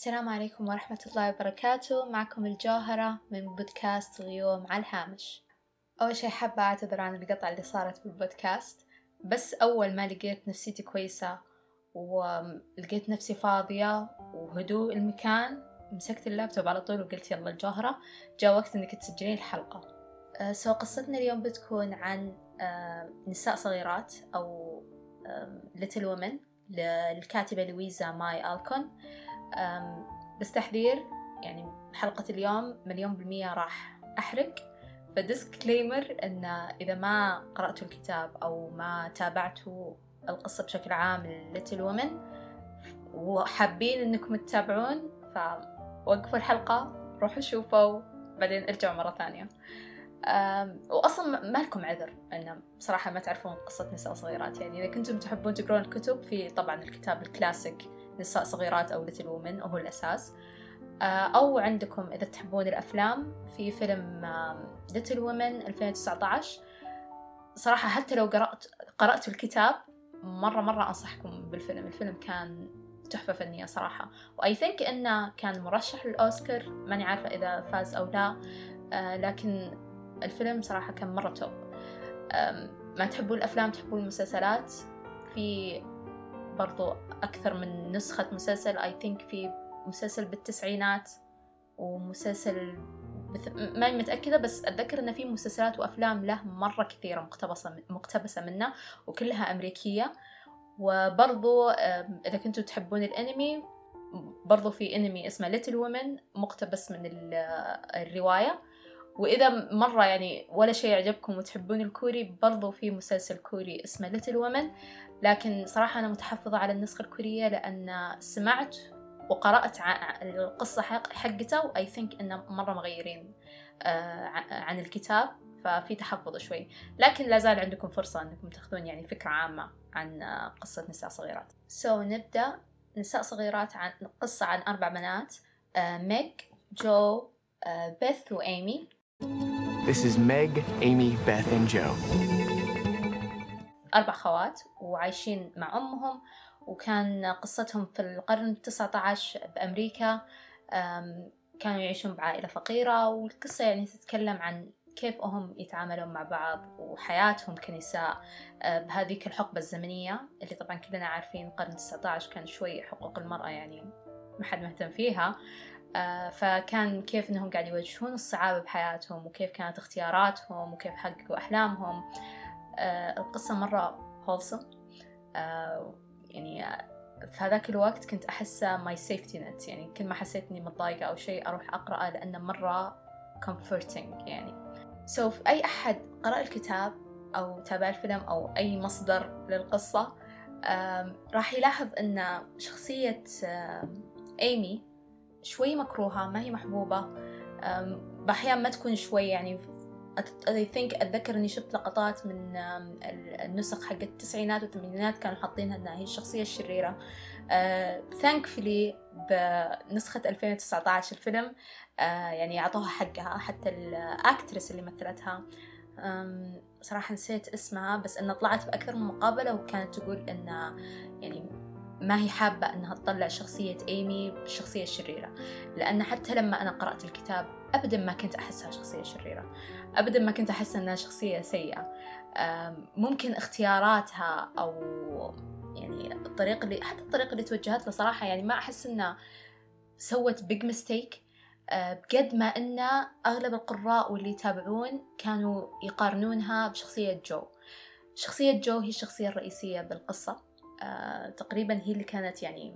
السلام عليكم ورحمة الله وبركاته. معكم الجوهرة من بودكاست غيوم على الهامش. أول شي حابة أعتذر عن القطع اللي صارت بالبودكاست بس أول ما لقيت نفسيتي كويسة ولقيت نفسي فاضية وهدوء المكان مسكت اللابتوب على طول وقلت يلا الجوهرة جاء وقت إنك تسجلين الحلقة. سو قصتنا اليوم بتكون عن نساء صغيرات أو Little Women للكاتبة لويزا ماي ألكوت. بس تحذير يعني حلقة اليوم مليون بالمية راح أحرق. ف disclaimer إن إذا ما قرأتوا الكتاب أو ما تابعتوا القصة بشكل عام ل Little Women وحابين إنكم تتابعون فوقفوا الحلقة روحوا شوفوا بعدين ارجعوا مرة ثانية. واصلا ما لكم عذر إن بصراحة ما تعرفون قصة نساء صغيرات. يعني إذا كنتم تحبون تقرون الكتب في طبعا الكتاب الكلاسيك نساء صغيرات أو Little Women وهو الأساس. أو عندكم إذا تحبون الأفلام في فيلم Little Women 2019 صراحة حتى لو قرأت قرأت الكتاب مرة مرة أنصحكم بالفيلم. الفيلم كان تحفة فنية صراحة. و I think إنه كان مرشح للأوسكار ماني عارفة إذا فاز أو لا. لكن الفيلم صراحة كان مرة توب. ما تحبون الأفلام تحبون المسلسلات في برضو أكثر من نسخة مسلسل I think في مسلسل بالتسعينات ومسلسل بث... ما متأكدة بس أتذكر إن في مسلسلات وأفلام له مرة كثيرة مقتبسة مقتبسة منه وكلها أمريكية. وبرضو إذا كنتوا تحبون الأنمي برضو في أنمي اسمه Little Women مقتبس من الرواية. وإذا مرة يعني ولا شيء يعجبكم وتحبون الكوري برضو في مسلسل كوري اسمه Little Women لكن صراحة أنا متحفظة على النسخة الكورية لأن سمعت وقرأت القصة حقته و I think إنه مرة مغيرين عن الكتاب ففي تحفظ شوي. لكن لا زال عندكم فرصة أنكم تاخذون يعني فكرة عامة عن قصة نساء صغيرات. so, نبدأ. نساء صغيرات عن قصة عن أربع بنات ميج جو بيث وإيمي This is Meg, Amy, Beth and Jo. أربع خوات وعايشين مع أمهم وكان قصتهم في القرن التسعة عشر بأمريكا كانوا يعيشون بعائلة فقيرة والقصة يعني تتكلم عن كيف هم يتعاملون مع بعض وحياتهم كنساء بهذيك الحقبة الزمنية اللي طبعا كلنا عارفين القرن التسعة عشر كان شوي حقوق المرأة يعني ما حد مهتم فيها آه فكان كيف إنهم قاعد يواجهون الصعاب بحياتهم وكيف كانت اختياراتهم وكيف حققوا أحلامهم. آه القصة مرة هولسم آه يعني في هذاك الوقت كنت أحسه ماي سيفتي نت يعني كل ما حسيت إني متضايقة أو شيء أروح أقرأه لأنه مرة comforting يعني. so, أي أحد قرأ الكتاب أو تابع الفيلم أو أي مصدر للقصة راح يلاحظ أن شخصية إيمي شوي مكروهة ما هي محبوبة. بأحيان ما تكون شوي يعني I think أتذكر إني شفت لقطات من النسخ حق التسعينات والثمانينات كانوا حاطينها إنها هي الشخصية الشريرة. thankfully بنسخة 2019 الفيلم uh, يعني أعطوها حقها حتى ال actress اللي مثلتها. صراحة نسيت اسمها بس إنها طلعت بأكثر من مقابلة وكانت تقول إن يعني ما هي حابة أنها تطلع شخصية إيمي بالشخصية الشريرة لأن حتى لما أنا قرأت الكتاب أبدا ما كنت أحسها شخصية شريرة. أبدا ما كنت أحس أنها شخصية سيئة. ممكن اختياراتها أو يعني الطريقة اللي حتى الطريقة اللي توجهت له صراحة يعني ما أحس أنها سوت big mistake بقد ما أن أغلب القراء واللي يتابعون كانوا يقارنونها بشخصية جو. شخصية جو هي الشخصية الرئيسية بالقصة. آه، تقريبا هي اللي كانت يعني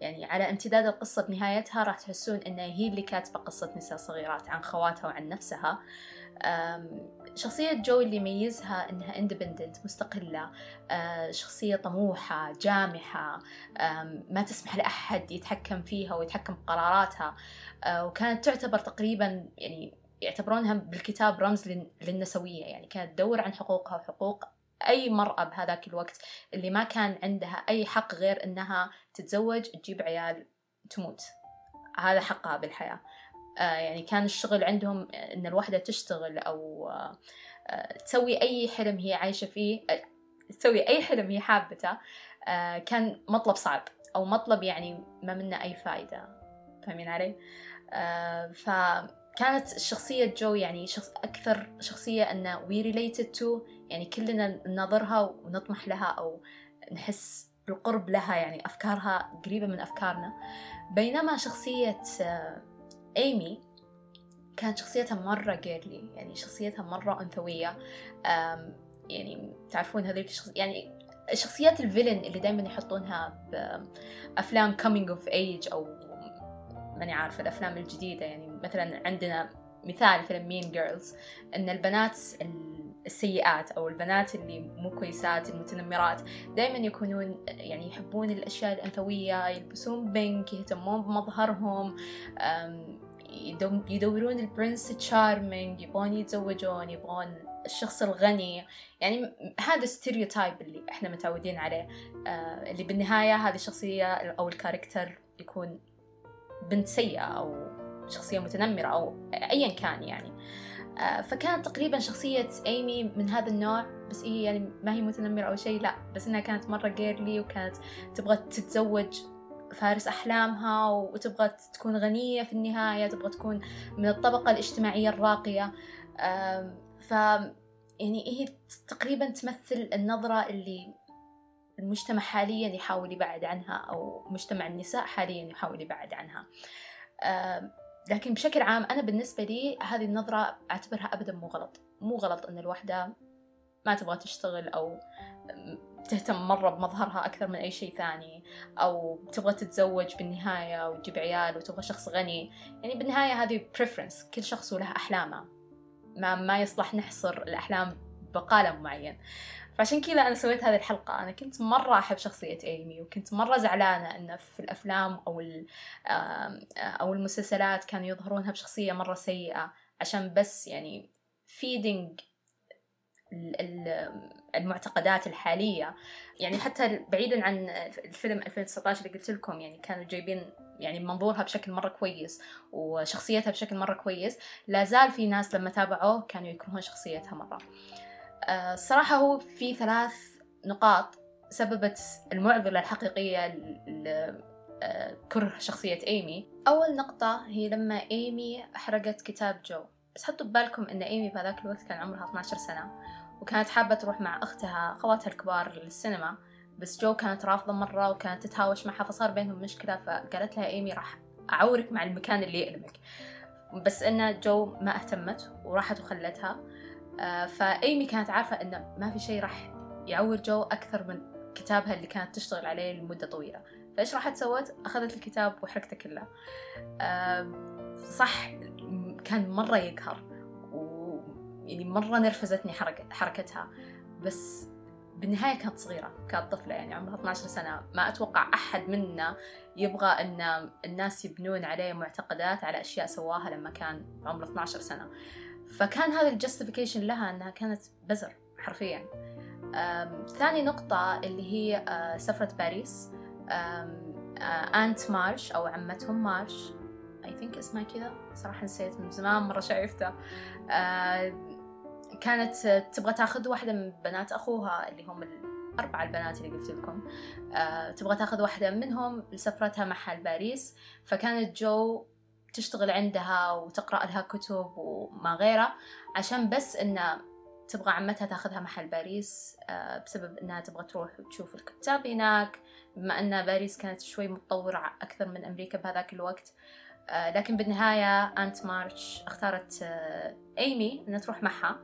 يعني على امتداد القصة بنهايتها راح تحسون إنها هي اللي كاتبة قصة نساء صغيرات عن خواتها وعن نفسها. شخصية جو اللي يميزها إنها independent مستقلة آه، شخصية طموحة جامحة ما تسمح لأحد يتحكم فيها ويتحكم بقراراتها. آه، وكانت تعتبر تقريبا يعني يعتبرونها بالكتاب رمز للنسوية يعني كانت تدور عن حقوقها وحقوق أي مرأة بهذاك الوقت اللي ما كان عندها أي حق غير إنها تتزوج تجيب عيال تموت. هذا حقها بالحياة. آه يعني كان الشغل عندهم إن الوحدة تشتغل أو آه تسوي أي حلم هي عايشة فيه آه تسوي أي حلم هي حابته كان مطلب صعب أو مطلب يعني ما منه أي فايدة. فاهمين علي؟ آه فكانت شخصية جو يعني شخص أكثر شخصية أن we related to يعني كلنا ننظرها ونطمح لها أو نحس بالقرب لها يعني أفكارها قريبة من أفكارنا. بينما شخصية إيمي كانت شخصيتها مرة جيرلي يعني شخصيتها مرة أنثوية يعني تعرفون هذيك الشخص يعني شخصيات ال villain اللي دائما يحطونها بأفلام coming of age أو ماني عارفة الأفلام الجديدة يعني مثلا عندنا مثال فيلم مين جيرلز إن البنات السيئات أو البنات اللي مو كويسات المتنمرات دائما يكونون يعني يحبون الأشياء الأنثوية يلبسون pink يهتمون بمظهرهم يدورون ال prince charming يبغون يتزوجون يبغون الشخص الغني. يعني هذا stereotype اللي إحنا متعودين عليه. آه اللي بالنهاية هذه الشخصية أو ال character يكون بنت سيئة أو شخصية متنمرة أو أيا كان يعني. آه فكانت تقريبا شخصية إيمي من هذا النوع بس هي يعني ما هي متنمرة أو شيء لا بس إنها كانت مرة girly وكانت تبغى تتزوج فارس أحلامها وتبغى تكون غنية في النهاية تبغى تكون من الطبقة الاجتماعية الراقية. ف يعني هي تقريبا تمثل النظرة اللي المجتمع حاليا يحاول يبعد عنها أو مجتمع النساء حاليا يحاول يبعد عنها. لكن بشكل عام أنا بالنسبة لي هذه النظرة أعتبرها أبدا مو غلط. مو غلط أن الوحدة ما تبغى تشتغل أو تهتم مرة بمظهرها أكثر من أي شيء ثاني أو تبغى تتزوج بالنهاية وتجيب عيال وتبغى شخص غني. يعني بالنهاية هذه preference كل شخص وله أحلامه. ما, ما يصلح نحصر الأحلام بقالب معين فعشان كذا أنا سويت هذه الحلقة. أنا كنت مرة أحب شخصية إيمي وكنت مرة زعلانة إنه في الأفلام أو أو المسلسلات كانوا يظهرونها بشخصية مرة سيئة عشان بس يعني feeding المعتقدات الحالية. يعني حتى بعيدا عن الفيلم 2019 اللي قلت لكم يعني كانوا جايبين يعني منظورها بشكل مرة كويس وشخصيتها بشكل مرة كويس. لا زال في ناس لما تابعوه كانوا يكرهون شخصيتها مرة. الصراحة هو في ثلاث نقاط سببت المعضلة الحقيقية لكره شخصية إيمي. أول نقطة هي لما إيمي حرقت كتاب جو. بس حطوا ببالكم إن إيمي في هذاك الوقت كان عمرها 12 سنة وكانت حابة تروح مع أختها خواتها الكبار للسينما. بس جو كانت رافضة مرة وكانت تتهاوش معها فصار بينهم مشكلة فقالت لها إيمي راح أعورك مع المكان اللي يألمك. بس إن جو ما اهتمت وراحت وخلتها. آه، فإيمي كانت عارفة إنه ما في شيء راح يعور جو أكثر من كتابها اللي كانت تشتغل عليه لمدة طويلة. فإيش راحت سوت؟ أخذت الكتاب وحرقته كله. صح كان مرة يقهر ويعني مرة نرفزتني حركة حركتها. بس بالنهاية كانت صغيرة كانت طفلة يعني عمرها 12 سنة. ما أتوقع أحد منا يبغى أن الناس يبنون عليه معتقدات على أشياء سواها لما كان عمره 12 سنة. فكان هذا الجستيفيكيشن لها أنها كانت بزر حرفيا. ثاني نقطة اللي هي آه، سفرة باريس. aunt مارش أو عمتهم مارش. I think اسمها كذا. صراحة نسيت من زمان مرة شايفتها كانت تبغى تاخذ واحدة من بنات أخوها اللي هم الأربعة البنات اللي قلت لكم. أه تبغى تاخذ واحدة منهم. لسفرتها محل باريس. فكانت جو تشتغل عندها وتقرأ لها كتب وما غيره عشان بس إنه تبغى عمتها تاخذها محل باريس أه بسبب إنها تبغى تروح وتشوف الكتاب هناك. بما أن باريس كانت شوي متطورة أكثر من أمريكا بهذاك الوقت أه لكن بالنهاية aunt مارش اختارت إيمي إنها تروح معها.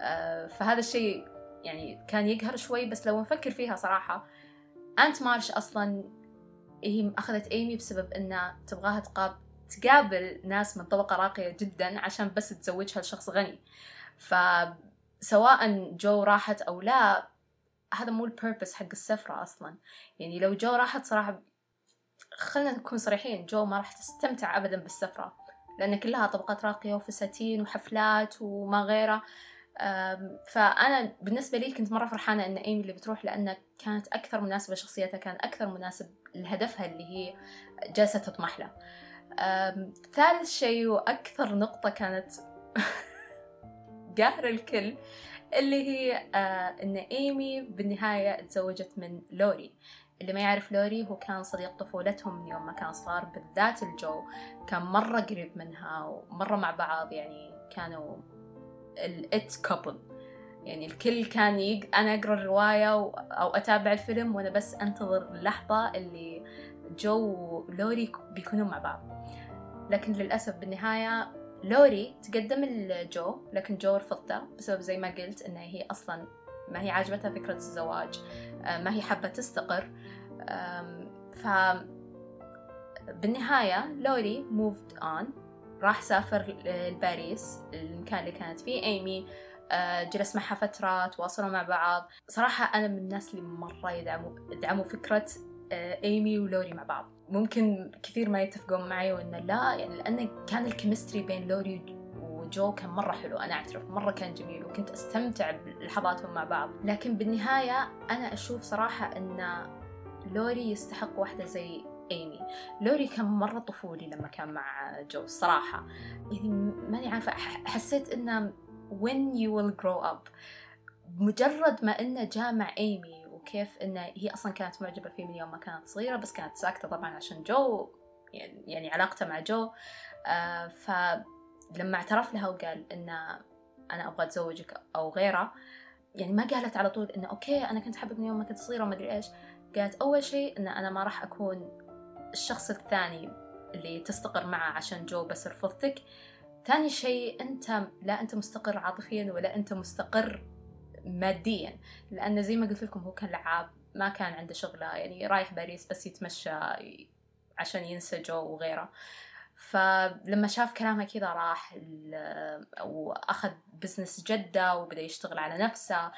آه، فهذا الشيء يعني كان يقهر شوي بس لو نفكر فيها صراحة aunt مارش أصلا هي أخذت إيمي بسبب إنها تبغاها تقاب تقابل ناس من طبقة راقية جدا عشان بس تزوجها لشخص غني. فسواء جو راحت أو لا هذا مو البيربس حق السفرة أصلا. يعني لو جو راحت صراحة خلنا نكون صريحين جو ما راح تستمتع أبدا بالسفرة. لأن كلها طبقات راقية وفساتين وحفلات وما غيره. فأنا بالنسبة لي كنت مرة فرحانة إن إيمي اللي بتروح لأنها كانت أكثر مناسبة شخصيتها كان أكثر مناسب لهدفها اللي هي جالسة تطمح له. ثالث شيء وأكثر نقطة كانت قاهرة الكل اللي هي آه، إن إيمي بالنهاية تزوجت من لوري. اللي ما يعرف لوري هو كان صديق طفولتهم من يوم ما كان صغار بالذات لجو. كان مرة قريب منها ومرة مع بعض يعني كانوا ال it couple يعني الكل كان يق... أنا أقرأ الرواية و... أو أتابع الفيلم وأنا بس أنتظر اللحظة اللي جو ولوري بيكونوا مع بعض. لكن للأسف بالنهاية لوري تقدم لجو لكن جو رفضته بسبب زي ما قلت إنها هي أصلا ما هي عاجبتها فكرة الزواج ما هي حابة تستقر. ف بالنهاية لوري موفد أون راح سافر لباريس المكان اللي كانت فيه. إيمي جلس معها فترة تواصلوا مع بعض. صراحة أنا من الناس اللي مرة يدعموا يدعموا فكرة إيمي ولوري مع بعض. ممكن كثير ما يتفقون معي وإنه لا يعني لأن كان ال chemistry بين لوري وجو كان مرة حلو أنا أعترف مرة كان جميل وكنت أستمتع بلحظاتهم مع بعض. لكن بالنهاية أنا أشوف صراحة إن لوري يستحق واحدة زي إيمي لوري كان مرة طفولي لما كان مع جو الصراحة يعني ماني عارفة حسيت إنه when you will grow up مجرد ما إنه جاء مع إيمي وكيف إنه هي أصلا كانت معجبة فيه من يوم ما كانت صغيرة بس كانت ساكتة طبعا عشان جو يعني, يعني علاقته مع جو. آه فلما اعترف لها وقال إنه أنا أبغى أتزوجك أو غيره يعني ما قالت على طول إنه okay أنا كنت أحبك من يوم ما كنت صغيرة وما أدري إيش. قالت أول شيء إن أنا ما راح أكون الشخص الثاني اللي تستقر معه عشان جو بس رفضتك. ثاني شيء أنت لا أنت مستقر عاطفيا ولا أنت مستقر ماديا لأن زي ما قلت لكم هو كان لعاب ما كان عنده شغلة يعني رايح باريس بس يتمشى عشان ينسى جو وغيره. فلما شاف كلامها كذا راح وأخذ business جده وبدأ يشتغل على نفسه.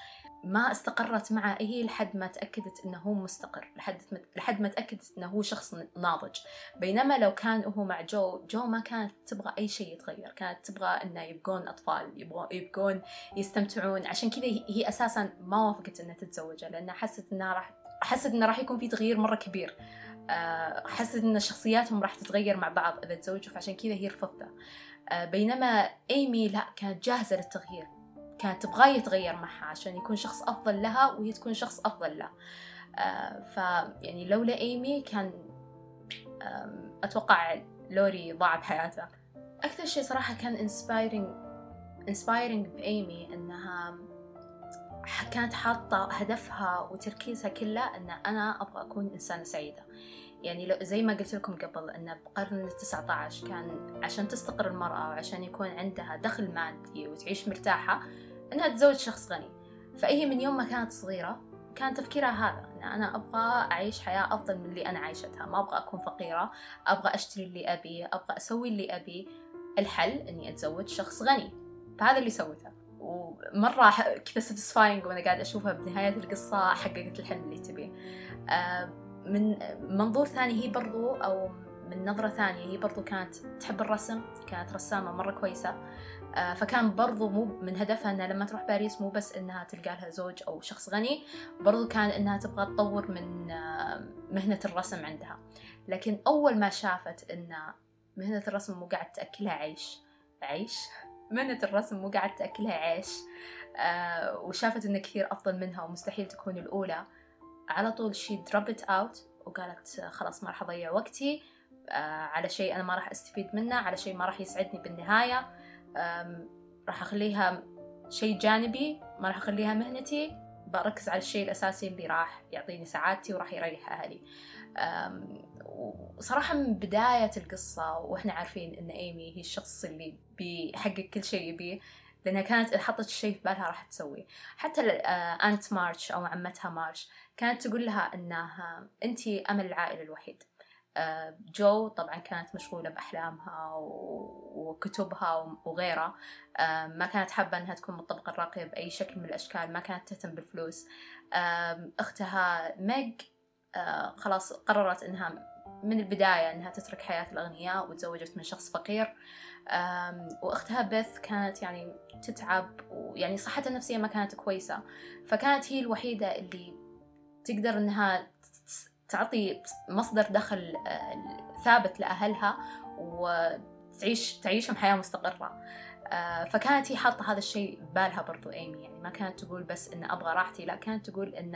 ما استقرت معه. هي لحد ما تأكدت إنه هو مستقر. لحد ما لحد ما تأكدت إنه هو شخص ناضج. بينما لو كان هو مع جو جو ما كانت تبغى أي شيء يتغير. كانت تبغى إنه يبقون أطفال يبغون يبقون يستمتعون. عشان كذا هي أساسا ما وافقت إنها تتزوجه لأنها حست إنها راح حست إنه راح يكون في تغيير مرة كبير. حست إن شخصياتهم راح تتغير مع بعض إذا تزوجوا فعشان كذا هي رفضته بينما إيمي لا كانت جاهزة للتغيير. كانت تبغاه يتغير معها عشان يكون شخص أفضل لها وهي تكون شخص أفضل له. آه ف يعني لولا إيمي كان أتوقع لوري ضاع بحياته. أكثر شيء صراحة كان inspiring inspiring بإيمي إنها كانت حاطة هدفها وتركيزها كله إن أنا أبغى أكون إنسانة سعيدة. يعني لو زي ما قلت لكم قبل أن بقرن التسعة عشر كان عشان تستقر المرأة وعشان يكون عندها دخل مادي وتعيش مرتاحة إنها تتزوج شخص غني. فهي من يوم ما كانت صغيرة كان تفكيرها هذا إن أنا أبغى أعيش حياة أفضل من اللي أنا عايشتها. ما أبغى أكون فقيرة أبغى أشتري اللي أبيه أبغى أسوي اللي أبيه الحل إني أتزوج شخص غني. فهذا اللي سويته. ومرة كذا ساتيسفاينج وأنا قاعدة أشوفها بنهاية القصة حققت الحلم اللي تبيه. آه من منظور ثاني هي برضو أو من نظرة ثانية هي برضو كانت تحب الرسم كانت رسامة مرة كويسة. فكان برضو مو من هدفها إنها لما تروح باريس مو بس إنها تلقى لها زوج أو شخص غني برضو كان إنها تبغى تطور من مهنة الرسم عندها. لكن أول ما شافت إن مهنة الرسم مو قاعد تأكلها عيش عيش مهنة الرسم مو قاعد تاكلها عيش. وشافت انه كثير أفضل منها ومستحيل تكون الأولى. على طول she dropped out وقالت خلاص ما راح أضيع وقتي. على شيء أنا ما راح أستفيد منه على شيء ما راح يسعدني بالنهاية. راح أخليها شيء جانبي ما راح أخليها مهنتي. بركز على الشيء الأساسي اللي راح يعطيني سعادتي وراح يريح أهلي. وصراحة من بداية القصة وإحنا عارفين إن إيمي هي الشخص اللي بيحقق كل شيء يبيه لأنها كانت حطت الشيء في بالها راح تسويه حتى أنت مارش أو عمتها مارش كانت تقول لها إنها أنت أمل العائلة الوحيد. جو طبعا كانت مشغولة بأحلامها وكتبها وغيرها. ما كانت حابة أنها تكون من الطبقة الراقية بأي شكل من الأشكال ما كانت تهتم بالفلوس. أختها ميج خلاص قررت أنها من البداية أنها تترك حياة الأغنياء وتزوجت من شخص فقير. وأختها بيث كانت يعني تتعب ويعني صحتها النفسية ما كانت كويسة. فكانت هي الوحيدة اللي تقدر أنها تعطي مصدر دخل ثابت لأهلها وتعيش تعيشهم حياة مستقرة. آه، فكانت هي حاطة هذا الشيء ببالها برضو إيمي يعني ما كانت تقول بس إن أبغى راحتي لا كانت تقول إن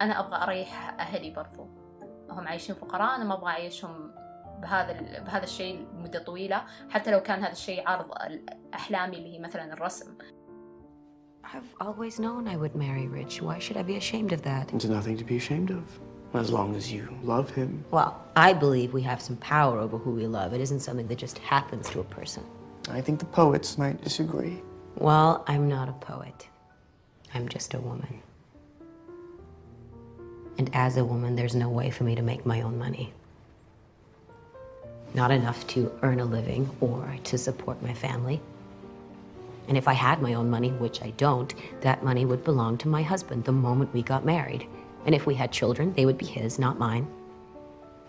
أنا أبغى أريح أهلي برضو هم عايشين فقراء أنا ما أبغى أعيشهم بهذا بهذا الشيء لمدة طويلة حتى لو كان هذا الشيء عارض أحلامي اللي هي مثلا الرسم I've always known I would marry Rich. Why should I be ashamed of that? There's nothing to be ashamed of. As long as you love him. Well, I believe we have some power over who we love. It isn't something that just happens to a person. I think the poets might disagree. Well, I'm not a poet. I'm just a woman. And as a woman, there's no way for me to make my own money. Not enough to earn a living or to support my family. And if I had my own money, which I don't, that money would belong to my husband the moment we got married. And if we had children, they would be his, not mine.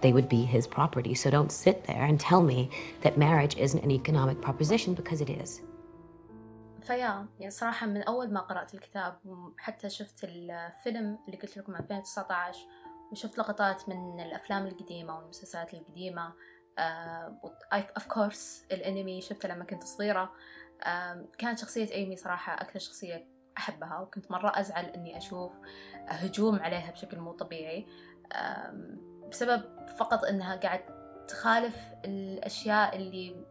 They would be his property. So don't sit there and tell me that marriage isn't an economic proposition because it is. فيا يعني صراحة من أول ما قرأت الكتاب وحتى شفت الفيلم اللي قلت لكم 2019 وشفت لقطات من الأفلام القديمة والمسلسلات القديمة اوف uh, كورس الأنمي شفته لما كنت صغيرة كانت شخصية إيمي صراحة أكثر شخصية أحبها وكنت مرة أزعل إني أشوف هجوم عليها بشكل مو طبيعي بسبب فقط إنها قاعد تخالف الأشياء اللي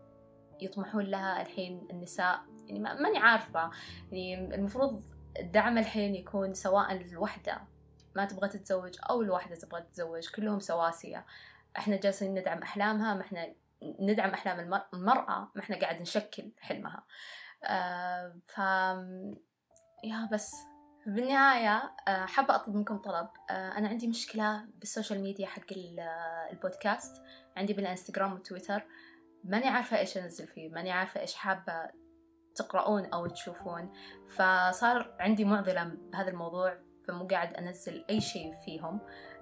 يطمحون لها الحين النساء. يعني ماني عارفة. يعني المفروض الدعم الحين يكون سواء الوحدة ما تبغى تتزوج أو الوحدة تبغى تتزوج كلهم سواسية. إحنا جالسين ندعم أحلامها ما إحنا ندعم أحلام المرأة ما إحنا قاعد نشكل حلمها. آه ف يا بس. بالنهاية آه حابة أطلب منكم طلب. آه أنا عندي مشكلة بالسوشيال ميديا حق البودكاست. عندي بالإنستغرام والتويتر. ماني عارفة إيش أنزل فيه. ماني عارفة إيش حابة تقرؤون أو تشوفون. فصار عندي معضلة بهذا الموضوع فمو قاعد أنزل أي شيء فيهم.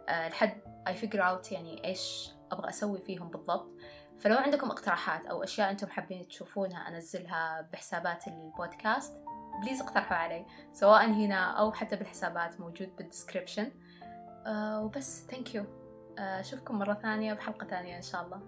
لحد I figure out يعني إيش أبغى أسوي فيهم بالضبط. فلو عندكم اقتراحات أو أشياء أنتم حابين تشوفونها أنزلها بحسابات البودكاست. please اقترحوا علي سواء هنا أو حتى بالحسابات موجود بال description أه وبس thank you أشوفكم مرة ثانية بحلقة ثانية إن شاء الله.